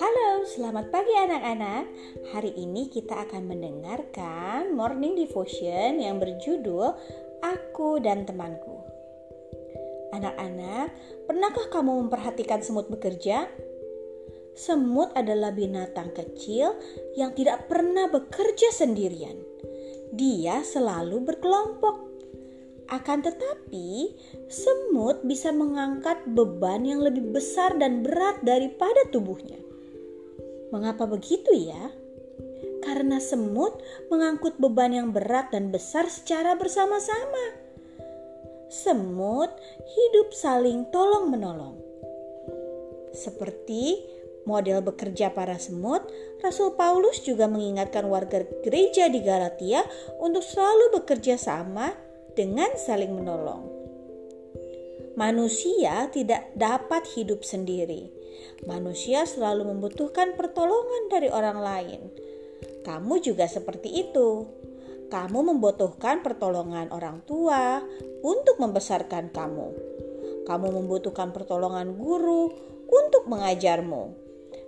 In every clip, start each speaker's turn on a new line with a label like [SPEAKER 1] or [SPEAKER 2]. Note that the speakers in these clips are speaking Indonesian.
[SPEAKER 1] Halo, selamat pagi anak-anak. Hari ini kita akan mendengarkan morning devotion yang berjudul Aku dan Temanku. Anak-anak, pernahkah kamu memperhatikan semut bekerja? Semut adalah binatang kecil yang tidak pernah bekerja sendirian. Dia selalu berkelompok. Akan tetapi, semut bisa mengangkat beban yang lebih besar dan berat daripada tubuhnya. Mengapa begitu ya? Karena semut mengangkut beban yang berat dan besar secara bersama-sama. Semut hidup saling tolong-menolong. Seperti model bekerja para semut, Rasul Paulus juga mengingatkan warga gereja di Galatia untuk selalu bekerja sama dengan saling menolong. Manusia tidak dapat hidup sendiri Manusia selalu membutuhkan pertolongan dari orang lain. Kamu juga seperti itu. Kamu membutuhkan pertolongan orang tua untuk membesarkan kamu. Kamu membutuhkan pertolongan guru untuk mengajarmu.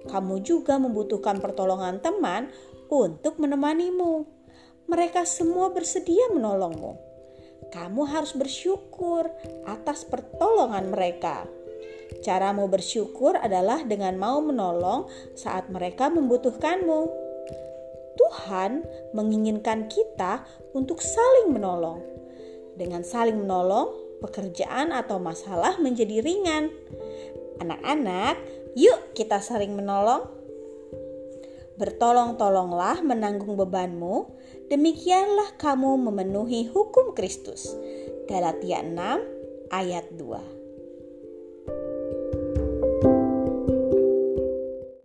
[SPEAKER 1] Kamu juga membutuhkan pertolongan teman untuk menemanimu. Mereka semua bersedia menolongmu. Kamu harus bersyukur atas pertolongan mereka. Caramu bersyukur adalah dengan mau menolong saat mereka membutuhkanmu. Tuhan menginginkan kita untuk saling menolong. Dengan saling menolong, pekerjaan atau masalah menjadi ringan. Anak-anak, yuk kita saling menolong. Bertolong-tolonglah menanggung bebanmu, demikianlah kamu memenuhi hukum Kristus. Galatia 6 ayat 2